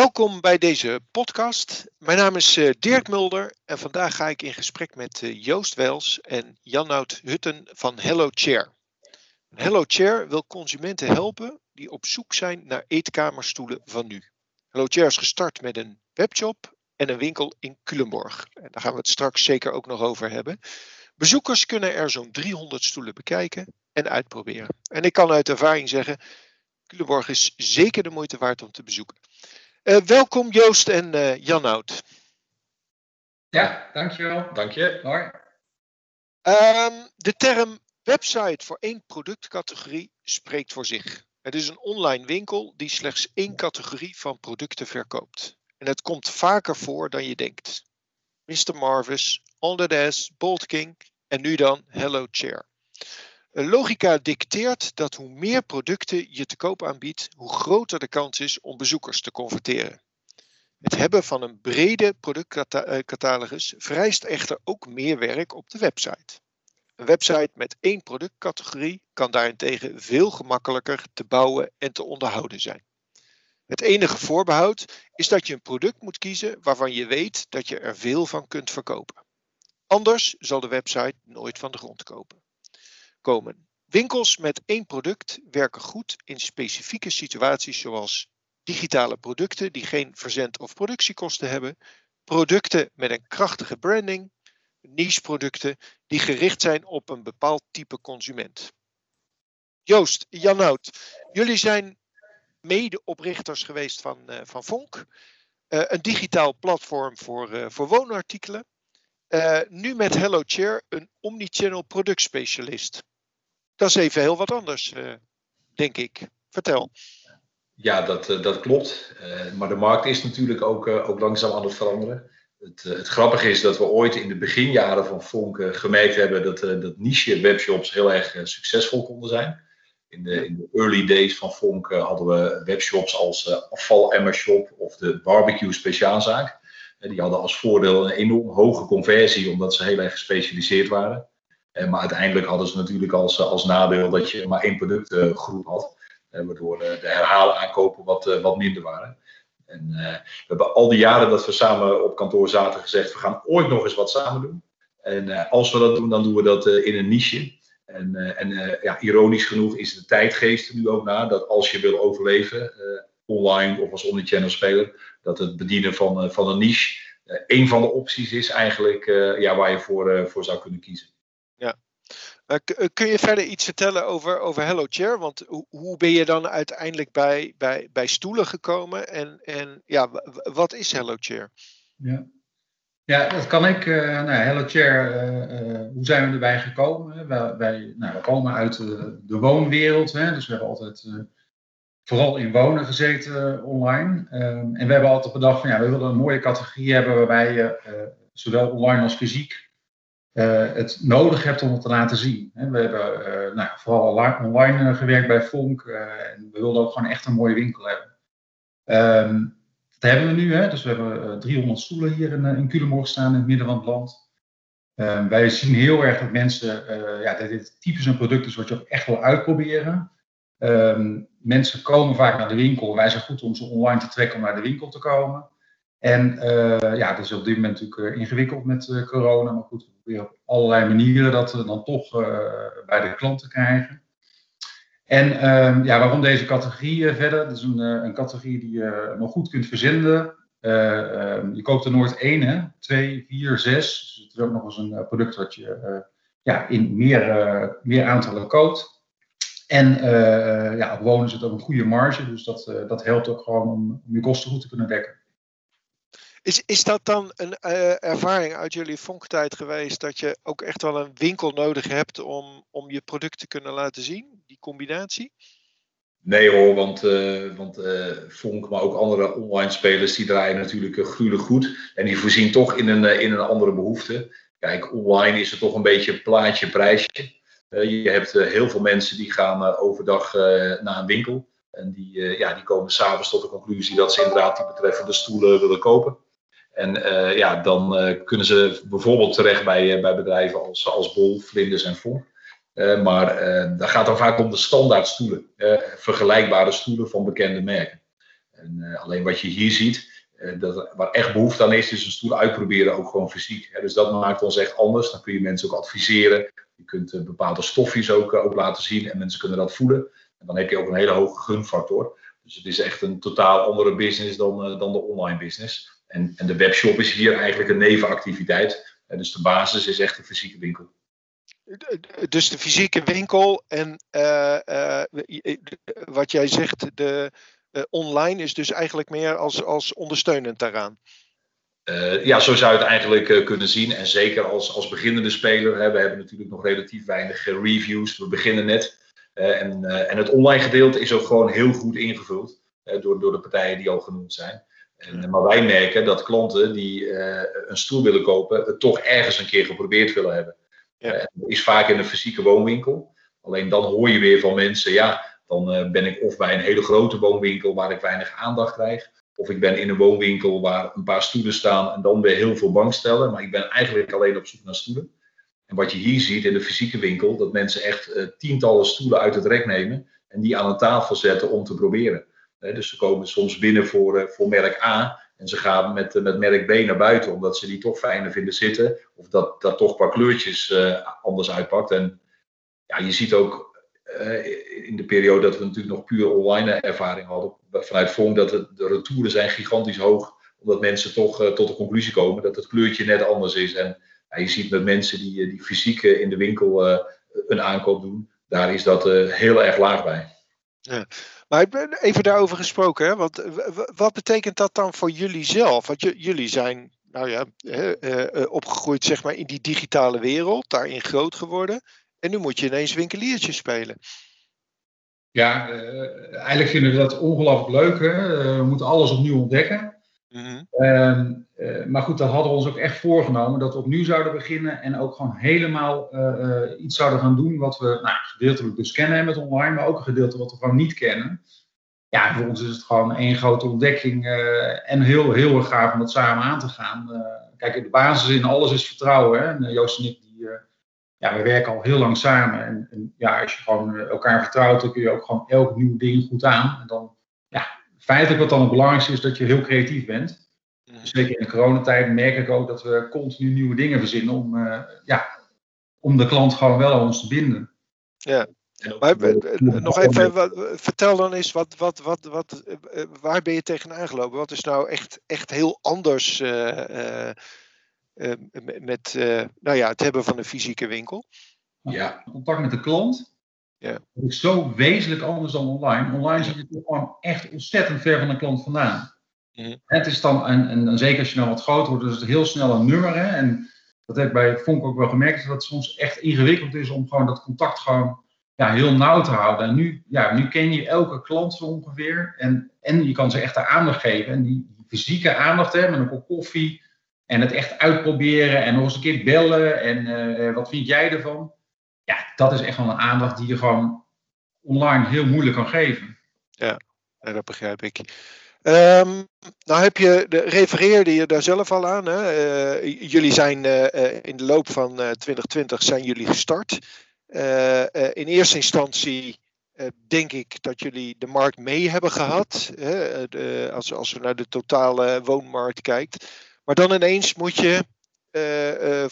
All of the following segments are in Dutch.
Welkom bij deze podcast. Mijn naam is eh, Dirk Mulder en vandaag ga ik in gesprek met eh, Joost Wels en Jannout Hutten van Hello Chair. Hello Chair wil consumenten helpen die op zoek zijn naar eetkamerstoelen van nu. Hello Chair is gestart met een webshop en een winkel in Culemborg. En daar gaan we het straks zeker ook nog over hebben. Bezoekers kunnen er zo'n 300 stoelen bekijken en uitproberen. En ik kan uit ervaring zeggen, Culemborg is zeker de moeite waard om te bezoeken. Uh, welkom Joost en uh, Janhout. Ja, dankjewel. Dank je. Hoi. Um, de term website voor één productcategorie spreekt voor zich. Het is een online winkel die slechts één categorie van producten verkoopt. En het komt vaker voor dan je denkt. Mr. Marvis, On The Desk, Bolt King en nu dan Hello Chair. Logica dicteert dat hoe meer producten je te koop aanbiedt, hoe groter de kans is om bezoekers te converteren. Het hebben van een brede productcatalogus vereist echter ook meer werk op de website. Een website met één productcategorie kan daarentegen veel gemakkelijker te bouwen en te onderhouden zijn. Het enige voorbehoud is dat je een product moet kiezen waarvan je weet dat je er veel van kunt verkopen. Anders zal de website nooit van de grond kopen komen. Winkels met één product werken goed in specifieke situaties zoals digitale producten die geen verzend- of productiekosten hebben, producten met een krachtige branding, niche-producten die gericht zijn op een bepaald type consument. Joost, Janhout, jullie zijn medeoprichters geweest van, uh, van Vonk, uh, een digitaal platform voor, uh, voor woonartikelen. nu met Hello Chair, een omnichannel productspecialist. Dat is even heel wat anders, uh, denk ik. Vertel. Ja, dat, uh, dat klopt. Uh, maar de markt is natuurlijk ook, ook langzaam aan het veranderen. Het, het, grappige is dat we ooit in de beginjaren van Fonk gemerkt hebben dat, dat niche webshops heel erg succesvol konden zijn. In de, in de early days van Fonk hadden we webshops als afvalemmershop of de barbecue speciaalzaak. die hadden als voordeel een enorm hoge conversie omdat ze heel erg gespecialiseerd waren. Eh, maar uiteindelijk hadden ze natuurlijk als, eh, als nadeel dat je maar één productgroep had. Eh, waardoor de herhalen aankopen wat, wat minder waren. En we hebben al die jaren dat we samen op kantoor zaten gezegd, we gaan ooit nog eens wat samen doen. En als we dat doen, dan doen we dat in een niche. En, en ja, ironisch genoeg is de tijdgeest er nu ook na dat als je wil overleven, online of als omnichannel speler, dat het bedienen van, van een niche een van de opties is eigenlijk ja, waar je voor, voor zou kunnen kiezen. Uh, kun je verder iets vertellen over, over Hello Chair? Want hoe ben je dan uiteindelijk bij, bij, bij stoelen gekomen? En, en ja, wat is Hello Chair? Ja, ja dat kan ik. Uh, nou, Hello Chair, hoe zijn we erbij gekomen? Wij, nou, we komen uit de woonwereld, hè, dus we hebben altijd vooral in wonen gezeten online. Ehm, en we hebben altijd bedacht van ja, we willen een mooie categorie hebben waarbij je zowel online als fysiek uh, het nodig hebt om het te laten zien. We hebben uh, nou, vooral online uh, gewerkt bij Fonk en we wilden ook gewoon echt een mooie winkel hebben. Um, dat hebben we nu, hè? dus we hebben 300 stoelen hier in, in Culemborg staan in het midden van het land. Um, wij zien heel erg dat mensen, ja, dat dit typisch een product is wat je ook echt wil uitproberen. Um, mensen komen vaak naar de winkel. Wij zijn goed om ze online te trekken om naar de winkel te komen. En uh, ja, het is op dit moment natuurlijk ingewikkeld met uh, corona. Maar goed, we proberen op allerlei manieren dat uh, dan toch bij de klant te krijgen. En ehm, ja, waarom deze categorie verder? Het is een, een categorie die je nog goed kunt verzenden. Ehm, je koopt er nooit één, hè? twee, vier, zes. Dus het is ook nog eens een product wat je ja, in meer, meer aantallen koopt. En ja, op wonen zit ook een goede marge. Dus dat, dat helpt ook gewoon om, om je kosten goed te kunnen dekken. Is, is dat dan een uh, ervaring uit jullie Fonk-tijd geweest dat je ook echt wel een winkel nodig hebt om, om je product te kunnen laten zien, die combinatie? Nee hoor, want, uh, want uh, Fonk, maar ook andere online spelers, die draaien natuurlijk uh, gruwelijk goed. En die voorzien toch in een, in een andere behoefte. Kijk, online is het toch een beetje plaatje, prijsje. je hebt heel veel mensen die gaan overdag naar een winkel. En die, ja, die komen s'avonds tot de conclusie dat ze inderdaad die betreffende stoelen willen kopen. En uh, ja, dan uh, kunnen ze bijvoorbeeld terecht bij, uh, bij bedrijven als, als Bol, Vlinders en Vonk. maar dat gaat dan vaak om de standaard stoelen, vergelijkbare stoelen van bekende merken. En, alleen wat je hier ziet, dat, waar echt behoefte aan is, is een stoel uitproberen, ook gewoon fysiek. Dus dat maakt ons echt anders. Dan kun je mensen ook adviseren. Je kunt bepaalde stofjes ook, ook laten zien en mensen kunnen dat voelen. En dan heb je ook een hele hoge gunfactor. Dus het is echt een totaal andere business dan, dan de online business. En, en de webshop is hier eigenlijk een nevenactiviteit. dus de basis is echt een fysieke winkel. Dus de fysieke winkel en uh, uh, wat jij zegt, de uh, online is dus eigenlijk meer als, als ondersteunend daaraan. ja, zo zou je het eigenlijk kunnen zien. En zeker als, als beginnende speler. Hè, we hebben natuurlijk nog relatief weinig reviews. We beginnen net. en, en het online gedeelte is ook gewoon heel goed ingevuld. door, door de partijen die al genoemd zijn. En, maar wij merken dat klanten die een stoel willen kopen, het toch ergens een keer geprobeerd willen hebben. Ja. Uh, is vaak in een fysieke woonwinkel. Alleen dan hoor je weer van mensen, ja, dan uh, ben ik of bij een hele grote woonwinkel waar ik weinig aandacht krijg. Of ik ben in een woonwinkel waar een paar stoelen staan en dan weer heel veel bankstellen. Maar ik ben eigenlijk alleen op zoek naar stoelen. En wat je hier ziet in de fysieke winkel, dat mensen echt tientallen stoelen uit het rek nemen en die aan een tafel zetten om te proberen. Dus ze komen soms binnen voor, voor merk A en ze gaan met, met merk B naar buiten, omdat ze die toch fijner vinden zitten. Of dat, dat toch qua kleurtjes uh, anders uitpakt. En ja, je ziet ook in de periode dat we natuurlijk nog puur online ervaring hadden, vanuit Vonk, dat de, retouren zijn gigantisch hoog. Omdat mensen toch tot de conclusie komen dat het kleurtje net anders is. En ja, je ziet met mensen die, die fysiek in de winkel een aankoop doen, daar is dat heel erg laag bij. Ja. Maar even daarover gesproken, hè? Want wat betekent dat dan voor jullie zelf? Want jullie zijn nou ja, uh, opgegroeid zeg maar, in die digitale wereld, daarin groot geworden. En nu moet je ineens winkeliertje spelen. Ja, eigenlijk vinden we dat ongelooflijk leuk. Hè? we moeten alles opnieuw ontdekken. Mm -hmm. uh, maar goed, dat hadden we ons ook echt voorgenomen dat we opnieuw zouden beginnen en ook gewoon helemaal uh, iets zouden gaan doen wat we nou, gedeeltelijk dus kennen met online, maar ook een gedeelte wat we gewoon niet kennen. Ja, voor ons is het gewoon één grote ontdekking en heel, heel erg gaaf om dat samen aan te gaan. kijk, de basis in alles is vertrouwen. Hè? En Joost en ik, ja, we werken al heel lang samen. En, en, ja, als je gewoon elkaar vertrouwt, dan kun je ook gewoon elk nieuw ding goed aan. En dan, ja, feitelijk wat dan het belangrijkste is, dat je heel creatief bent. Mhm. Zeker in de coronatijd merk ik ook dat we continu nieuwe dingen verzinnen om, uh, ja, om de klant gewoon wel aan ons te binden. Ja, maar, nog even, vertel dan eens, wat, wat, wat, wat, eh, waar ben je tegenaan gelopen? Wat is nou echt, echt heel anders uh, uh, met nou ja, het hebben van een fysieke winkel? Ja, contact met de klant ja. Dat is zo wezenlijk anders dan online. Online zit je toch gewoon echt ontzettend ver van de klant vandaan. Mhm. Het is dan, en, en, zeker als je nou wat groter wordt, is het heel snel een nummer. Hè? En dat heb ik bij Fonk ook wel gemerkt, dat het soms echt ingewikkeld is om gewoon dat contact gewoon ja, heel nauw te houden. En nu, ja, nu ken je elke klant zo ongeveer. En, en je kan ze echt de aandacht geven. En die, fysieke aandacht hè, met een kop koffie. En het echt uitproberen en nog eens een keer bellen. En uh, wat vind jij ervan? Ja, dat is echt wel een aandacht die je gewoon online heel moeilijk kan geven. Ja, dat begrijp ik. Um, nou heb je, de, refereerde je daar zelf al aan. Hè? Uh, jullie zijn uh, in de loop van 2020 zijn jullie gestart. In eerste instantie denk ik dat jullie de markt mee hebben gehad. De, als, als we naar de totale woonmarkt kijkt. Maar dan ineens moet je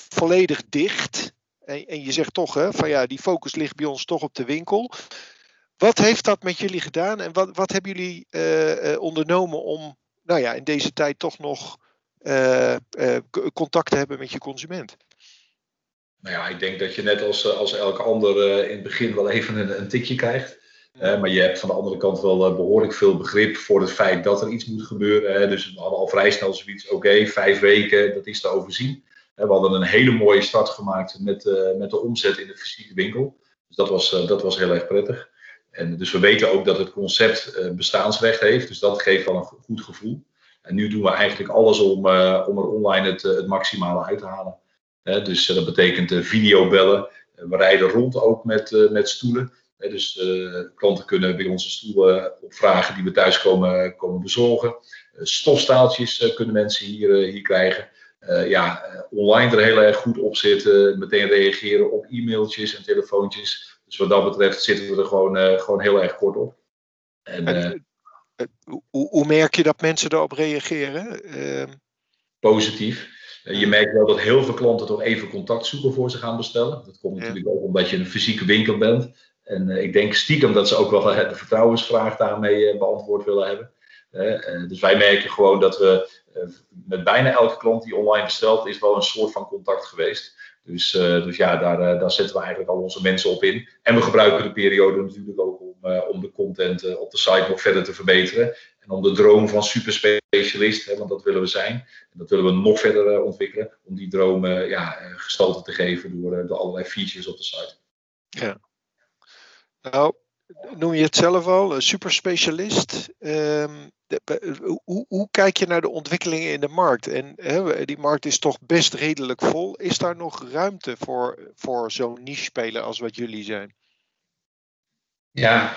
volledig dicht. En, en je zegt toch, hè, van ja, die focus ligt bij ons toch op de winkel. Wat heeft dat met jullie gedaan en wat, wat hebben jullie uh, ondernomen om nou ja, in deze tijd toch nog uh, contact te hebben met je consument? Nou ja, ik denk dat je net als, als elke ander in het begin wel even een, een tikje krijgt. maar je hebt van de andere kant wel behoorlijk veel begrip voor het feit dat er iets moet gebeuren. dus we hadden al vrij snel zoiets, oké, vijf weken, dat is te overzien. We hadden een hele mooie start gemaakt met, uh, met de omzet in de fysieke winkel. Dus dat was, uh, dat was heel erg prettig. En dus we weten ook dat het concept uh, bestaansrecht heeft. Dus dat geeft wel een goed gevoel. En nu doen we eigenlijk alles om, om er online het, het maximale uit te halen. dus dat betekent videobellen. we rijden rond ook met, met stoelen. dus klanten kunnen bij onze stoelen opvragen die we thuis komen, komen bezorgen. stofstaaltjes kunnen mensen hier, hier krijgen. Uh, ja, eh, online er heel erg goed op zitten. Meteen reageren op e-mailtjes en telefoontjes. Dus wat dat betreft zitten we er gewoon, uh, gewoon heel erg kort op. En, hoe, hoe, merk je dat mensen daarop reageren? Ehm, Positief. Je merkt wel dat heel veel klanten toch even contact zoeken voor ze gaan bestellen. Dat komt natuurlijk ook omdat je een fysieke winkel bent. En ik denk stiekem dat ze ook wel de vertrouwensvraag daarmee beantwoord willen hebben. Dus wij merken gewoon dat we met bijna elke klant die online bestelt, is wel een soort van contact geweest. Dus, uh, dus ja, daar, uh, daar zetten we eigenlijk al onze mensen op in. En we gebruiken de periode natuurlijk ook om, om de content op de site nog verder te verbeteren. En om de droom van superspecialist, hè, want dat willen we zijn, en dat willen we nog verder ontwikkelen, om die droom ja, gestalte te geven door, door allerlei features op de site. Ja. Nou, noem je het zelf al, een superspecialist. Um, hoe, kijk je naar de ontwikkelingen in de markt? En die markt is toch best redelijk vol. Is daar nog ruimte voor, voor zo'n niche-speler als wat jullie zijn? Ja,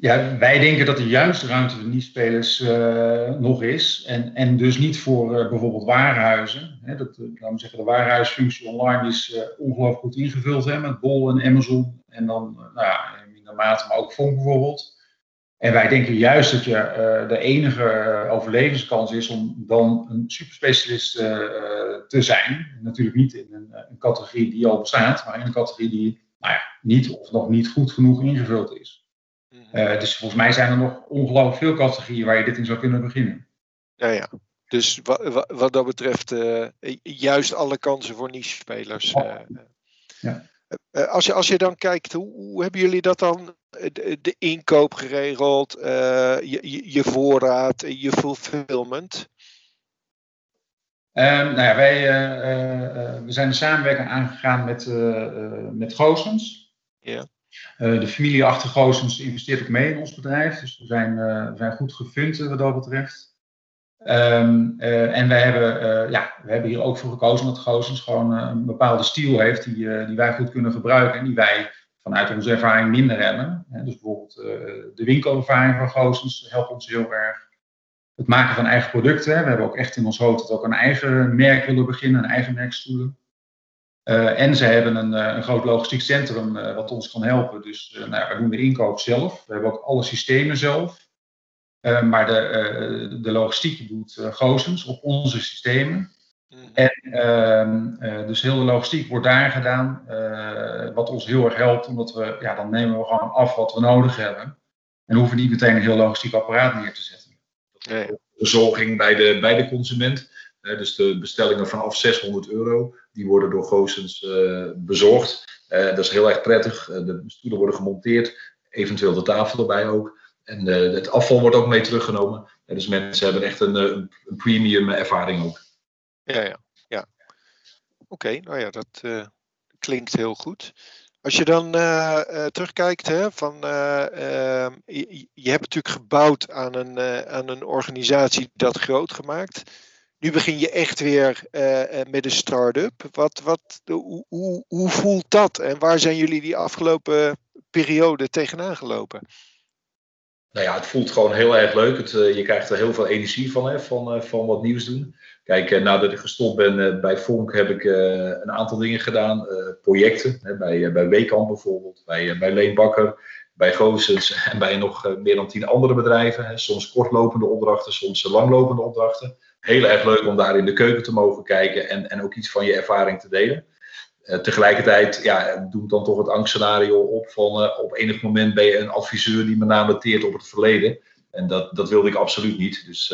ja, wij denken dat er juist ruimte voor niche-spelers uh, nog is. En, en dus niet voor uh, bijvoorbeeld warenhuizen. Dat, uh, laten we zeggen, de warenhuisfunctie online is ongelooflijk goed ingevuld met Bol en Amazon. En dan, nou ja, mate, maar ook Fonk bijvoorbeeld. En wij denken juist dat je uh, de enige uh, overlevingskans is om dan een superspecialist uh, te zijn. Natuurlijk niet in een, een, categorie die al bestaat, maar in een categorie die nou ja, niet of nog niet goed genoeg ingevuld is. Mhm. dus volgens mij zijn er nog ongelooflijk veel categorieën waar je dit in zou kunnen beginnen. Ja, ja. Dus wat, wat dat betreft juist alle kansen voor niche-spelers. Ja. Als, je, als je dan kijkt, hoe, hoe hebben jullie dat dan de, de inkoop geregeld, uh, je, je, voorraad, je fulfillment? Um, nou ja, wij uh, we zijn de samenwerking aangegaan met, met Goosens. Ja. de familie achter Goosens investeert ook mee in ons bedrijf. Dus we zijn, we zijn goed gefund wat dat betreft. Um, en wij hebben, ja, we hebben hier ook voor gekozen dat Goosens gewoon een bepaalde stijl heeft die, die wij goed kunnen gebruiken en die wij vanuit onze ervaring minder hebben. Dus bijvoorbeeld de winkelervaring van Goosens helpt ons heel erg. Het maken van eigen producten. We hebben ook echt in ons hoofd dat we ook een eigen merk willen beginnen, een eigen merkstoelen. En ze hebben een, een groot logistiek centrum wat ons kan helpen. Dus nou, we doen de inkoop zelf. We hebben ook alle systemen zelf. Maar de, de logistiek doet Goosens op onze systemen. Mhm. En uh, dus heel de logistiek wordt daar gedaan, wat ons heel erg helpt, omdat we, ja, dan nemen we gewoon af wat we nodig hebben. En hoeven niet meteen een heel logistiek apparaat neer te zetten. Nee. Verzorging bij de, bij de consument, uh, dus de bestellingen vanaf 600 euro, die worden door Goosens bezorgd. dat is heel erg prettig. de stoelen worden gemonteerd, eventueel de tafel erbij ook. En het afval wordt ook mee teruggenomen. dus mensen hebben echt een, een premium ervaring ook. Ja, ja. ja. Oké, nou ja, dat uh, klinkt heel goed. Als je dan terugkijkt, hè, van, ehm, je, je, hebt natuurlijk gebouwd aan een, aan een organisatie dat groot gemaakt. Nu begin je echt weer met een start-up. Wat, wat, hoe, hoe, hoe voelt dat en waar zijn jullie die afgelopen periode tegenaan gelopen? Nou ja, het voelt gewoon heel erg leuk. Het, je krijgt er heel veel energie van, hè, van, van wat nieuws doen. Kijk, eh, nadat ik gestopt ben eh, bij Fonk heb ik eh, een aantal dingen gedaan. projecten, bij, bij Weekamp bijvoorbeeld, bij, bij Leen Bakker, bij Goosens en bij nog meer dan tien andere bedrijven. Soms kortlopende opdrachten, soms langlopende opdrachten. Heel erg leuk om daar in de keuken te mogen kijken en, en ook iets van je ervaring te delen. Tegelijkertijd ja, doet dan toch het angstscenario op van op enig moment ben je een adviseur die met name teert op het verleden. En dat, dat wilde ik absoluut niet. Dus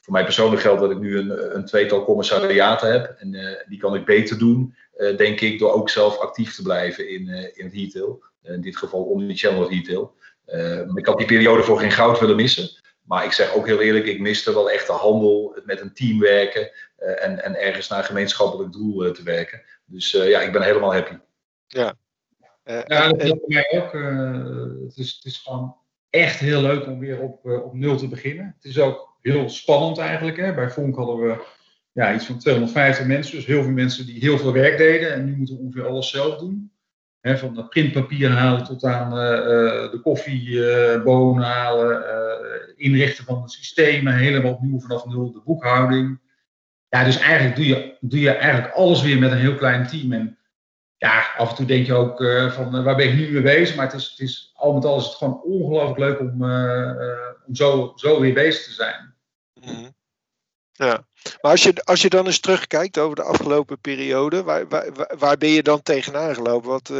voor mij persoonlijk geldt dat ik nu een, een tweetal commissariaten heb. En die kan ik beter doen, denk ik, door ook zelf actief te blijven in, in het retail. in dit geval omnichannel retail. ik had die periode voor geen goud willen missen. Maar ik zeg ook heel eerlijk, ik miste wel echt de handel, het met een team werken en, en ergens naar een gemeenschappelijk doel te werken. Dus ja, ik ben helemaal happy. Ja, ja dat voor mij ook. het, is, het is gewoon echt heel leuk om weer op, op nul te beginnen. Het is ook heel spannend eigenlijk. Hè. Bij Vonk hadden we ja, iets van 250 mensen, dus heel veel mensen die heel veel werk deden. En nu moeten we ongeveer alles zelf doen. He, van dat printpapier halen tot aan uh, de koffiebonen uh, halen, uh, inrichten van de systemen, helemaal opnieuw vanaf nul, de boekhouding. Ja, dus eigenlijk doe je, doe je eigenlijk alles weer met een heel klein team. En ja, af en toe denk je ook uh, van waar ben ik nu mee bezig? Maar het is, het is, al met al is het gewoon ongelooflijk leuk om, om zo, zo weer bezig te zijn. Mhm. Ja, maar als je, als je dan eens terugkijkt over de afgelopen periode, waar, waar, waar ben je dan tegenaan gelopen? Wat,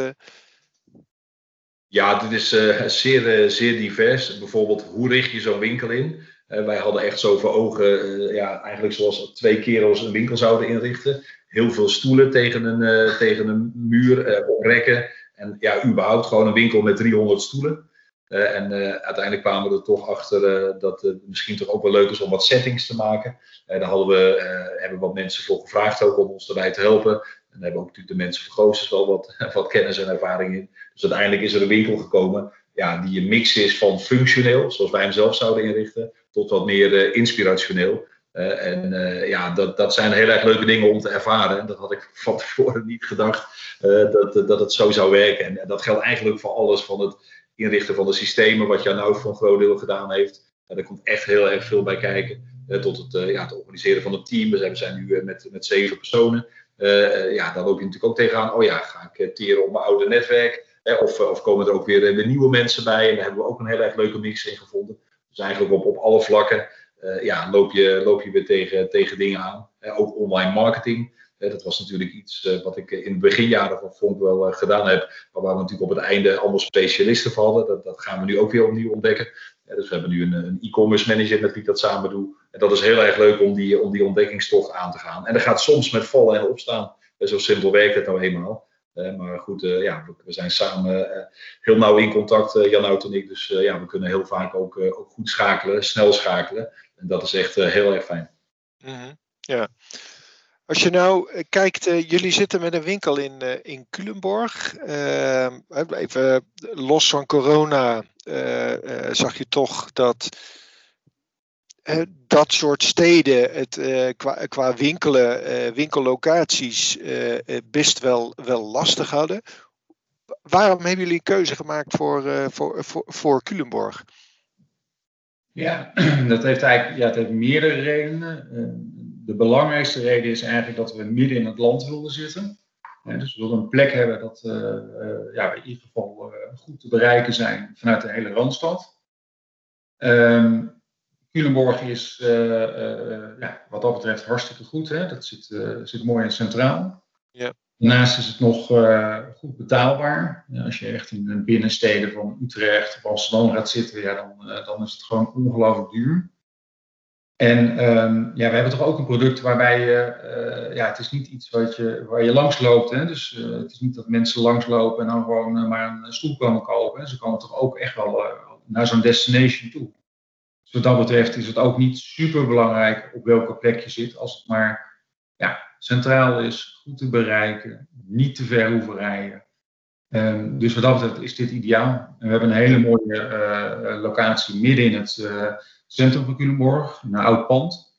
Ja, dit is uh, zeer, zeer divers. Bijvoorbeeld, hoe richt je zo'n winkel in? Uh, wij hadden echt zo voor ogen, uh, ja, eigenlijk zoals twee kerels een winkel zouden inrichten. Heel veel stoelen tegen een, tegen een muur, op rekken. En ja, überhaupt gewoon een winkel met 300 stoelen. en uiteindelijk kwamen we er toch achter dat het misschien toch ook wel leuk is om wat settings te maken. daar hadden we, hebben wat mensen voor gevraagd ook om ons erbij te helpen. En daar hebben ook natuurlijk de mensen van Goossens wel wat, wat kennis en ervaring in. Dus uiteindelijk is er een winkel gekomen ja, die een mix is van functioneel, zoals wij hem zelf zouden inrichten, tot wat meer uh, inspirationeel. Uh, en uh, ja, dat, dat zijn heel erg leuke dingen om te ervaren. Dat had ik van tevoren niet gedacht dat, dat het zo zou werken. En, en, dat geldt eigenlijk voor alles van het inrichten van de systemen, wat Jan Oud voor een groot deel gedaan heeft. daar komt echt heel erg veel bij kijken. tot het, ja, het organiseren van het team. We zijn nu met, met zeven personen. ja, dan loop je natuurlijk ook tegenaan. Oh ja, ga ik teren op mijn oude netwerk? Of, of komen er ook weer, weer, nieuwe mensen bij. En daar hebben we ook een heel erg leuke mix in gevonden. Dus eigenlijk op, op alle vlakken uh, ja, loop, je, loop je weer tegen, tegen dingen aan. ook online marketing. dat was natuurlijk iets wat ik in de beginjaren van Fonk wel gedaan heb. Maar waar we natuurlijk op het einde allemaal specialisten voor hadden. Dat, dat gaan we nu ook weer opnieuw ontdekken. dus we hebben nu een, een e-commerce manager met wie ik dat samen doe. En dat is heel erg leuk om die, om die ontdekkingstocht aan te gaan. En dat gaat soms met vallen en opstaan. zo simpel werkt het nou eenmaal. Maar goed, uh, ja, we, zijn samen uh, heel nauw in contact, Jan Oud en ik. Dus ja, we kunnen heel vaak ook, ook goed schakelen, snel schakelen. En dat is echt heel erg fijn. -hmm. Ja. Als je nou kijkt, jullie zitten met een winkel in, in Culemborg. Ehm, even los van corona zag je toch dat dat soort steden het, uh, qua, winkelen, uh, winkellocaties best wel, wel lastig hadden. Waarom hebben jullie een keuze gemaakt voor, voor, voor, voor Culemborg? Ja, dat heeft eigenlijk ja, het heeft meerdere redenen. de belangrijkste reden is eigenlijk dat we midden in het land wilden zitten. dus we wilden een plek hebben dat ja, in ieder geval goed te bereiken zijn vanuit de hele Randstad. Um, Culemborg is uh, uh, ja, wat dat betreft hartstikke goed. Hè? Dat zit, uh, zit mooi en centraal. Ja. Daarnaast is het nog goed betaalbaar. Ja, als je echt in de binnensteden van Utrecht of Amsterdam gaat zitten, ja, dan, dan is het gewoon ongelooflijk duur. En um, ja, we hebben toch ook een product waarbij je, ja, het is niet iets wat je, waar je langs loopt. Hè? Dus het is niet dat mensen langslopen en dan gewoon maar een stoel komen kopen. Hè? Ze komen toch ook echt wel naar zo'n destination toe. Dus wat dat betreft is het ook niet super belangrijk op welke plek je zit, als het maar ja, centraal is, goed te bereiken, niet te ver hoeven rijden. Um, dus wat dat betreft is dit ideaal. En we hebben een hele mooie uh, locatie midden in het uh, centrum van Culemborg, een oud pand.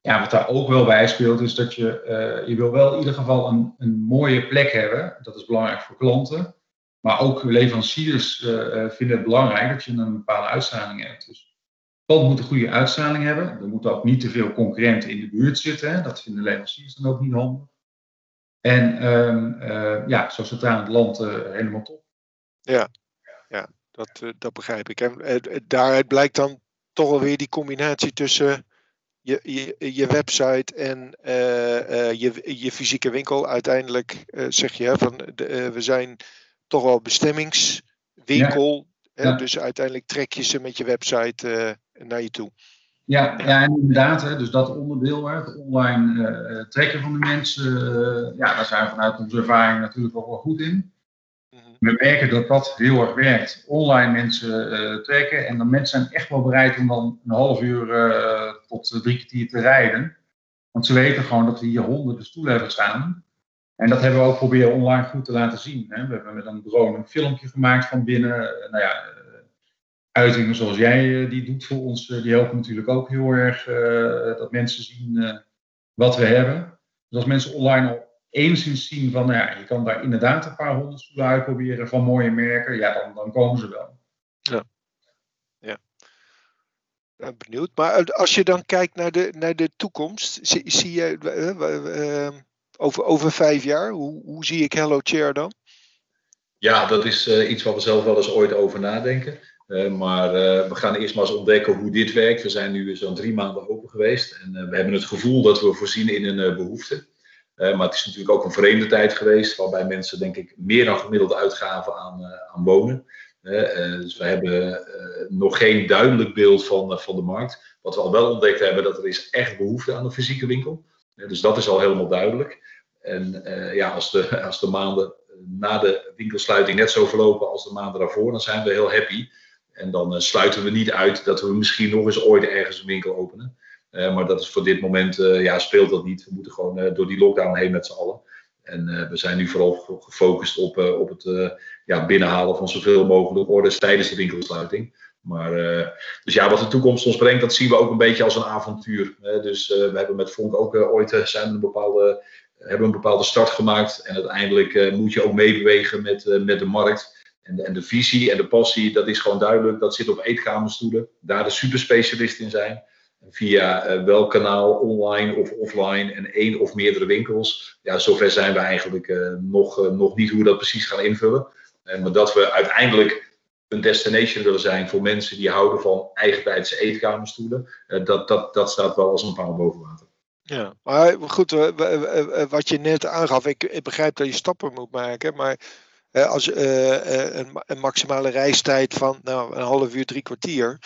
Ja, wat daar ook wel bij speelt, is dat je, je wil wel in ieder geval een, een mooie plek hebben. Dat is belangrijk voor klanten. Maar ook leveranciers vinden het belangrijk dat je een bepaalde uitstraling hebt. Dus pand moet een goede uitstraling hebben. Er moeten ook niet te veel concurrenten in de buurt zitten. Hè. Dat vinden leveranciers dan ook niet handig. En um, uh, ja, zo centraal in het land uh, helemaal top. Ja, ja dat, uh, dat begrijp ik. En daaruit blijkt dan toch wel weer die combinatie tussen je, je, je website en je, je fysieke winkel. Uiteindelijk zeg je van de, we zijn toch wel bestemmingswinkel. Ja. Ja. Dus uiteindelijk trek je ze met je website naar je toe. Ja, ja en inderdaad, hè, dus dat onderdeel, hè, het online uh, trekken van de mensen, uh, ja, daar zijn we vanuit onze ervaring natuurlijk ook wel goed in. Mhm. We merken dat dat heel erg werkt. Online mensen uh, trekken en dan mensen zijn echt wel bereid om dan een half uur tot drie kwartier te rijden. Want ze weten gewoon dat we hier honderden stoelen hebben staan. En dat hebben we ook proberen online goed te laten zien. Hè. We hebben met een drone een filmpje gemaakt van binnen. nou ja, uitingen zoals jij eh, die doet voor ons, eh, die helpen natuurlijk ook heel erg eh, dat mensen zien wat we hebben. Dus als mensen online al enigszins zien van, nou ja, je kan daar inderdaad een paar honderd stoelen uitproberen van mooie merken, ja, dan, dan komen ze wel. Ja. ja. Nou, benieuwd. Maar als je dan kijkt naar de, naar de toekomst, zie, zie je, over, over vijf jaar? Hoe, hoe zie ik Hello Chair dan? Ja, dat is iets waar we zelf wel eens ooit over nadenken. Maar we gaan eerst maar eens ontdekken hoe dit werkt. We zijn nu zo'n drie maanden open geweest. En we hebben het gevoel dat we voorzien in een behoefte. maar het is natuurlijk ook een vreemde tijd geweest, waarbij mensen denk ik meer dan gemiddeld uitgaven aan, aan wonen. Eh, dus we hebben eh, nog geen duidelijk beeld van, eh, van de markt. Wat we al wel ontdekt hebben, dat er is echt behoefte aan een fysieke winkel. dus dat is al helemaal duidelijk. En ja, als de, als de maanden na de winkelsluiting net zo verlopen als de maanden daarvoor, dan zijn we heel happy. En dan sluiten we niet uit dat we misschien nog eens ooit ergens een winkel openen. maar dat is voor dit moment, ja, speelt dat niet. We moeten gewoon door die lockdown heen met z'n allen. En we zijn nu vooral gefocust op, op het ja, binnenhalen van zoveel mogelijk orders tijdens de winkelsluiting. Maar, dus ja, wat de toekomst ons brengt, dat zien we ook een beetje als een avontuur. dus we hebben met Vonk ook ooit zijn een bepaalde, hebben een bepaalde start gemaakt. En uiteindelijk moet je ook meebewegen met, met de markt. En de, en de visie en de passie, dat is gewoon duidelijk. Dat zit op eetkamerstoelen. Daar de superspecialist in zijn via uh, welk kanaal, online of offline en één of meerdere winkels. Ja, zover zijn we eigenlijk uh, nog, uh, nog niet hoe we dat precies gaan invullen. maar dat we uiteindelijk een destination willen zijn voor mensen die houden van eigentijdse eetkamerstoelen, dat, dat, dat staat wel als een paal boven water. Ja, maar goed, wat je net aangaf, ik, ik begrijp dat je stappen moet maken, maar als een, een maximale reistijd van nou, een half uur, drie kwartier,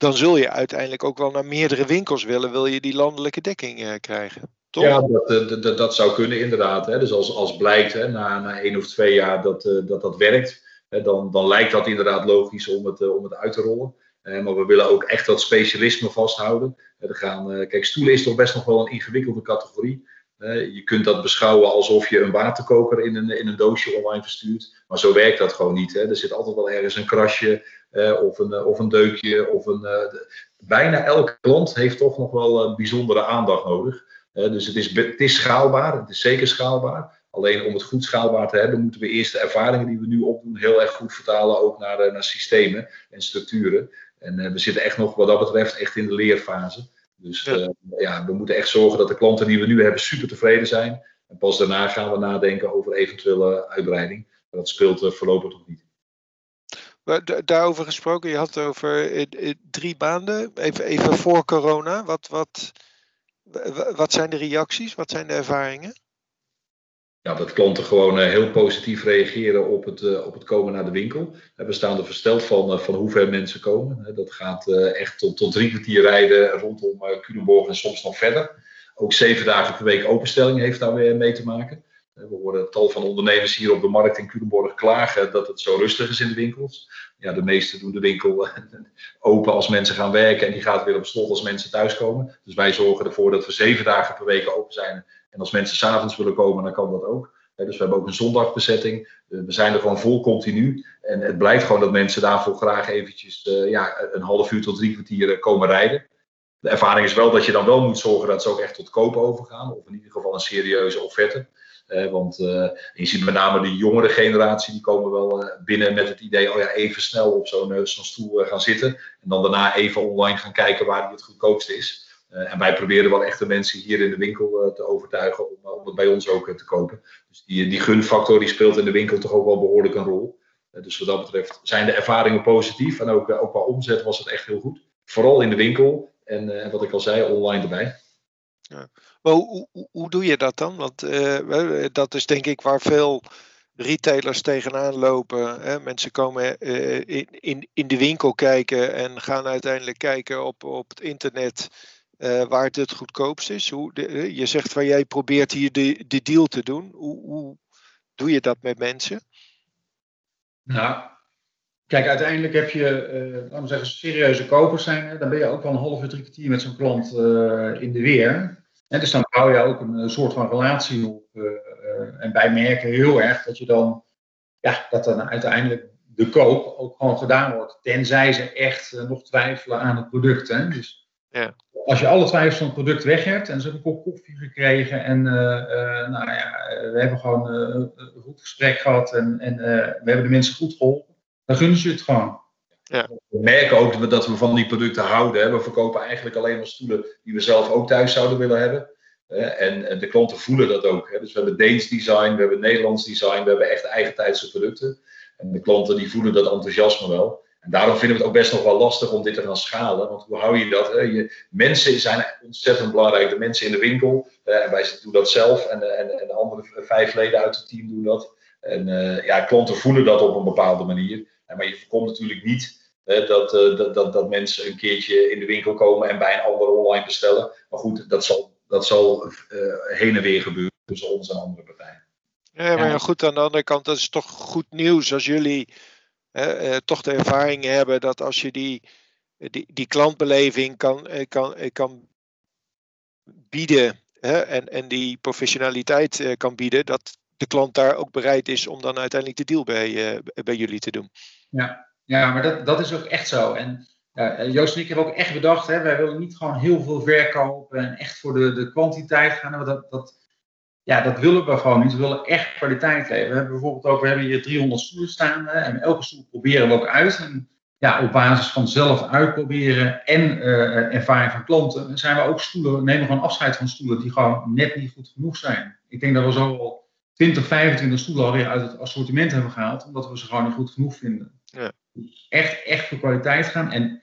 dan zul je uiteindelijk ook wel naar meerdere winkels willen, wil je die landelijke dekking uh, krijgen. Toch? Ja, dat, eh, dat, dat, zou kunnen inderdaad. Hè. Dus als, als blijkt hè, na, na één of twee jaar dat dat, dat werkt, hè, dan, dan lijkt dat inderdaad logisch om het, om het uit te rollen. maar we willen ook echt dat specialisme vasthouden. Gaan, kijk, stoelen is toch best nog wel een ingewikkelde categorie. Je kunt dat beschouwen alsof je een waterkoker in een, in een doosje online verstuurt. Maar zo werkt dat gewoon niet. Hè. Er zit altijd wel ergens een krasje of, een, of een deukje. Of een, uh, bijna elke klant heeft toch nog wel bijzondere aandacht nodig. Dus het is, schaalbaar, het is zeker schaalbaar. Alleen om het goed schaalbaar te hebben, moeten we eerst de ervaringen die we nu opdoen heel erg goed vertalen ook naar, naar systemen en structuren. En we zitten echt nog wat dat betreft echt in de leerfase. Dus ja. ja. we moeten echt zorgen dat de klanten die we nu hebben super tevreden zijn. En pas daarna gaan we nadenken over eventuele uitbreiding. Maar dat speelt voorlopig nog niet. Daarover gesproken, je had het over eh, drie maanden, even, even voor corona. Wat, wat, wat zijn de reacties? Wat zijn de ervaringen? Ja, dat klanten gewoon eh, heel positief reageren op het, eh, op het komen naar de winkel. We staan er versteld van, van hoe ver mensen komen. Dat gaat echt tot, tot drie kwartier rijden rondom Culemborg en soms nog verder. Ook zeven dagen per week openstelling heeft daar weer mee te maken. We horen tal van ondernemers hier op de markt in Culemborg klagen dat het zo rustig is in de winkels. Ja, de meesten doen de winkel open als mensen gaan werken en die gaat weer op slot als mensen thuiskomen. Dus wij zorgen ervoor dat we zeven dagen per week open zijn. En als mensen s'avonds willen komen, dan kan dat ook. Dus we hebben ook een zondagbezetting. We zijn er gewoon vol continu. En het blijkt gewoon dat mensen daarvoor graag eventjes uh, ja, een half uur tot drie kwartier komen rijden. De ervaring is wel dat je dan wel moet zorgen dat ze ook echt tot kopen overgaan. Of in ieder geval een serieuze offerte want uh, je ziet met name de jongere generatie, die komen wel binnen met het idee, oh ja, even snel op zo'n uh, stoel gaan zitten. En dan daarna even online gaan kijken waar die het goedkoopste is. En wij proberen wel echt de mensen hier in de winkel te overtuigen om, om het bij ons ook te kopen. Dus die, die gunfactor die speelt in de winkel toch ook wel behoorlijk een rol. dus wat dat betreft zijn de ervaringen positief. En ook, ook qua omzet was het echt heel goed. Vooral in de winkel. En wat ik al zei, online erbij. Ja. Maar hoe, hoe, doe je dat dan? Want dat is denk ik waar veel retailers tegenaan lopen. Hè? Mensen komen in, in, in de winkel kijken en gaan uiteindelijk kijken op, op het internet uh, waar het het goedkoopst is. Hoe de, je zegt van jij probeert hier de, de deal te doen. Hoe, hoe doe je dat met mensen? Nou, Kijk, uiteindelijk heb je, uh, laten we zeggen, serieuze kopers zijn. Dan ben je ook wel een half uur, drie kwartier met zo'n klant in de weer. En dus dan bouw je ook een, soort van relatie op. En wij merken heel erg dat je dan, ja, dat dan uiteindelijk de koop ook gewoon gedaan wordt. Tenzij ze echt nog twijfelen aan het product. Hè? Dus ja. als je alle twijfels van het product weg hebt en ze hebben een kop koffie gekregen en nou ja, we hebben gewoon een goed gesprek gehad en, en we hebben de mensen goed geholpen, dan gunnen ze het gewoon. Ja. We merken ook dat we van die producten houden. We verkopen eigenlijk alleen maar stoelen die we zelf ook thuis zouden willen hebben. En de klanten voelen dat ook. Dus we hebben Deens design, we hebben Nederlands design, we hebben echt eigen tijdse producten. En de klanten die voelen dat enthousiasme wel. En daarom vinden we het ook best nog wel lastig om dit te gaan schalen. Want hoe hou je dat? Hè? Je, mensen zijn ontzettend belangrijk. De mensen in de winkel. en wij doen dat zelf. En, en, en de andere vijf leden uit het team doen dat. En uh, ja, klanten voelen dat op een bepaalde manier. Maar je voorkomt natuurlijk niet dat, uh, dat, dat, dat mensen een keertje in de winkel komen en bij een ander online bestellen. Maar goed, dat zal, dat zal uh, heen en weer gebeuren tussen ons en andere partijen. Ja, maar ja, goed, aan de andere kant, dat is toch goed nieuws als jullie uh, toch de ervaring hebben dat als je die, die, die klantbeleving kan, kan, kan bieden en, en die professionaliteit kan bieden, dat de klant daar ook bereid is om dan uiteindelijk de deal bij, bij jullie te doen. Ja, ja maar dat, dat is ook echt zo. En Joost en ik hebben ook echt bedacht, hè, wij willen niet gewoon heel veel verkopen en echt voor de, de kwantiteit gaan. Dat, dat, ja, dat willen we gewoon niet. We willen echt kwaliteit leveren. We hebben bijvoorbeeld ook, we hebben hier 300 stoelen staan en elke stoel proberen we ook uit. En ja, op basis van zelf uitproberen en uh, ervaring van klanten zijn we ook stoelen, nemen gewoon afscheid van stoelen die gewoon net niet goed genoeg zijn. Ik denk dat we zo al 20, 25 stoelen alweer uit het assortiment hebben gehaald, omdat we ze gewoon niet goed genoeg vinden. Ja. Echt, echt voor kwaliteit gaan. En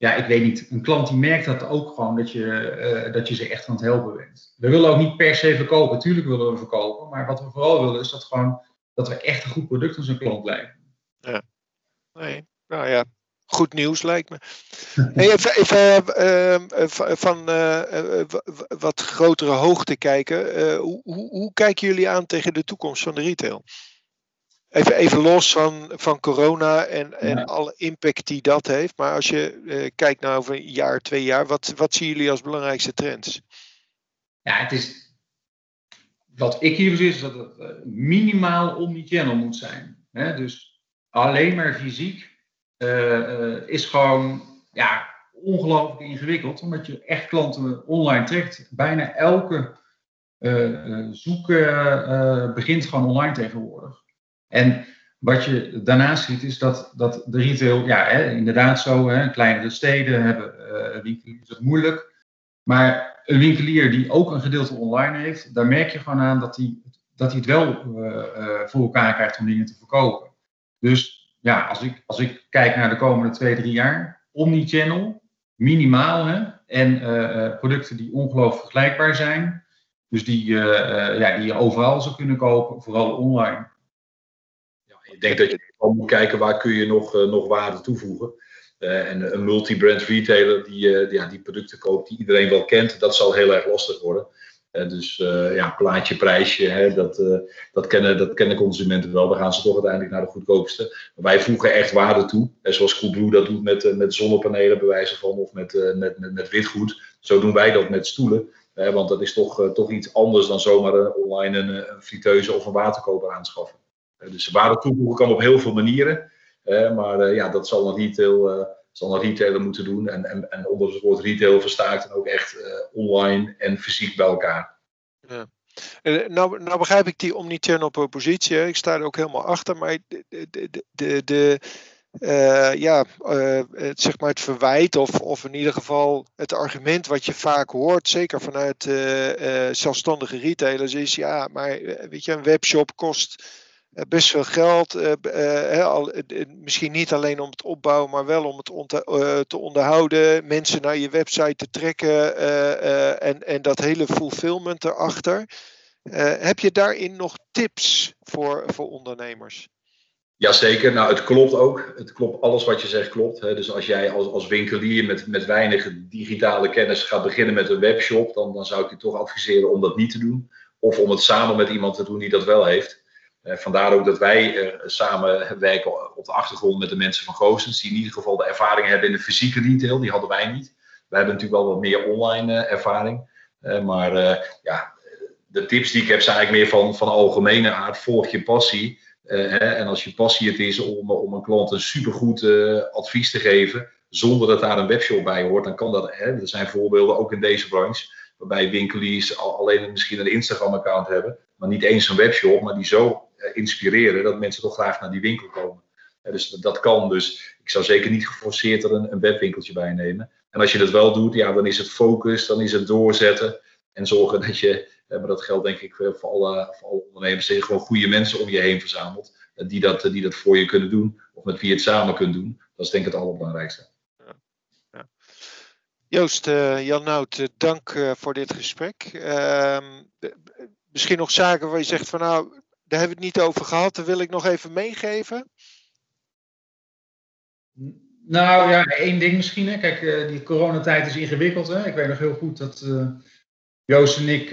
ja, ik weet niet, een klant die merkt dat ook gewoon dat je, uh, dat je ze echt aan het helpen bent. We willen ook niet per se verkopen, tuurlijk willen we verkopen, maar wat we vooral willen is dat, gewoon, dat we echt een goed product aan zijn klant blijven. Ja, nee, nou ja, goed nieuws lijkt me. Hey, even, even uh, van uh, wat grotere hoogte kijken. hoe, hoe, hoe kijken jullie aan tegen de toekomst van de retail? Even, even los van, van corona en, en alle impact die dat heeft. Maar als je uh, kijkt naar over een jaar, twee jaar, wat, wat zien jullie als belangrijkste trends? Ja, het is. Wat ik hier zie is dat het uh, minimaal omnichannel moet zijn. Hè? Dus alleen maar fysiek uh, is gewoon ja, ongelooflijk ingewikkeld, omdat je echt klanten online trekt. Bijna elke zoeken begint gewoon online tegenwoordig. En wat je daarnaast ziet is dat, dat de retail, ja, hè, inderdaad zo, hè, kleinere steden hebben uh, winkeliers het moeilijk. Maar een winkelier die ook een gedeelte online heeft, daar merk je gewoon aan dat hij, dat hij het wel uh, voor elkaar krijgt om dingen te verkopen. Dus ja, als ik, als ik kijk naar de komende twee, drie jaar, omnichannel, minimaal hè, en producten die ongelooflijk vergelijkbaar zijn. Dus die, ja, die je overal zou kunnen kopen, vooral online ik denk dat je gewoon moet kijken waar kun je nog, uh, nog waarde toevoegen. Uh, en een multi-brand retailer die, uh, ja, die producten koopt die iedereen wel kent, dat zal heel erg lastig worden. dus ja, plaatje, prijsje, hè, dat, dat, kennen, dat kennen consumenten wel. Dan gaan ze toch uiteindelijk naar de goedkoopste. Maar wij voegen echt waarde toe. En zoals Coolblue dat doet met, met zonnepanelen, bewijzen van, of met, met, met, met witgoed. Zo doen wij dat met stoelen. want dat is toch, toch iets anders dan zomaar online een, een friteuse of een waterkoper aanschaffen. Eh, dus waarde toevoegen kan op heel veel manieren. maar eh, ja, dat zal een, retail, eh, zal retailer moeten doen. En, en, en onder het woord retail versta ik dan ook echt online en fysiek bij elkaar. Ja. Nou, nou, begrijp ik die omnichannel propositie. Ik sta er ook helemaal achter. Maar de, de, de, de ja, het, zeg maar het verwijt of, of in ieder geval het argument wat je vaak hoort, zeker vanuit zelfstandige retailers, is ja, maar weet je, een webshop kost eh, best veel geld. Uh, al, misschien niet alleen om het opbouwen, maar wel om het te onderhouden. Mensen naar je website te trekken en, en dat hele fulfillment erachter. heb je daarin nog tips voor, voor ondernemers? Jazeker, nou het klopt ook. Het klopt, alles wat je zegt klopt. Dus als jij als, als winkelier met, met weinig digitale kennis gaat beginnen met een webshop, dan, dan zou ik je toch adviseren om dat niet te doen. Of om het samen met iemand te doen die dat wel heeft. Uh, vandaar ook dat wij uh, samen werken op de achtergrond met de mensen van Goosens, die in ieder geval de ervaring hebben in de fysieke retail. Die hadden wij niet. Wij hebben natuurlijk wel wat meer online uh, ervaring. maar ja, de tips die ik heb zijn eigenlijk meer van, van algemene aard. Volg je passie. Hè, en als je passie het is om, om een klant een supergoed advies te geven, zonder dat daar een webshop bij hoort, dan kan dat. Hè, er zijn voorbeelden ook in deze branche waarbij winkeliers alleen misschien een Instagram-account hebben, maar niet eens een webshop, maar die zo eh, inspireren dat mensen toch graag naar die winkel komen. dus dat kan. Dus ik zou zeker niet geforceerd er een, een webwinkeltje bij nemen. En als je dat wel doet, ja, dan is het focus, dan is het doorzetten. En zorgen dat je, maar dat geldt denk ik voor alle, voor alle ondernemers, dat gewoon goede mensen om je heen verzamelt. Die dat, die dat voor je kunnen doen, of met wie je het samen kunt doen. Dat is denk ik het allerbelangrijkste. Joost, uh, Jan Nout, dank voor dit gesprek. Uh, misschien nog zaken waar je zegt van nou, daar hebben we het niet over gehad, dat wil ik nog even meegeven. Nou ja, één ding misschien. Hè. Kijk, uh, die coronatijd is ingewikkeld. Hè. Ik weet nog heel goed dat Joost en ik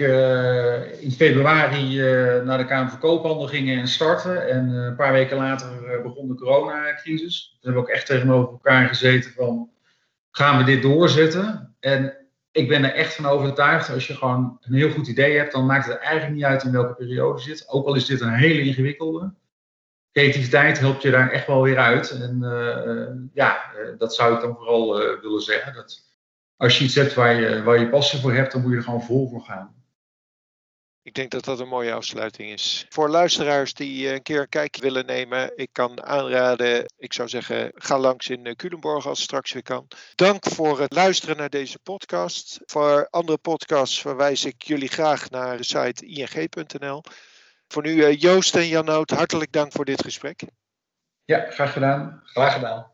in februari naar de Kamer van Koophandel gingen en starten. En een paar weken later begon de coronacrisis. We hebben ook echt tegenover elkaar gezeten van gaan we dit doorzetten? En ik ben er echt van overtuigd, als je gewoon een heel goed idee hebt, dan maakt het eigenlijk niet uit in welke periode je zit. Ook al is dit een hele ingewikkelde. Creativiteit helpt je daar echt wel weer uit. En uh, ja, uh, dat zou ik dan vooral uh, willen zeggen. Dat als je iets hebt waar je, waar je passie voor hebt, dan moet je er gewoon vol voor gaan. Ik denk dat dat een mooie afsluiting is. Voor luisteraars die eh, een keer een kijkje willen nemen, ik kan aanraden, ik zou zeggen, ga langs in eh, Culemborg als het straks weer kan. Dank voor het luisteren naar deze podcast. Voor andere podcasts verwijs ik jullie graag naar de site ing.nl. Voor nu eh, Joost en Janout, hartelijk dank voor dit gesprek. Ja, graag gedaan. Graag gedaan.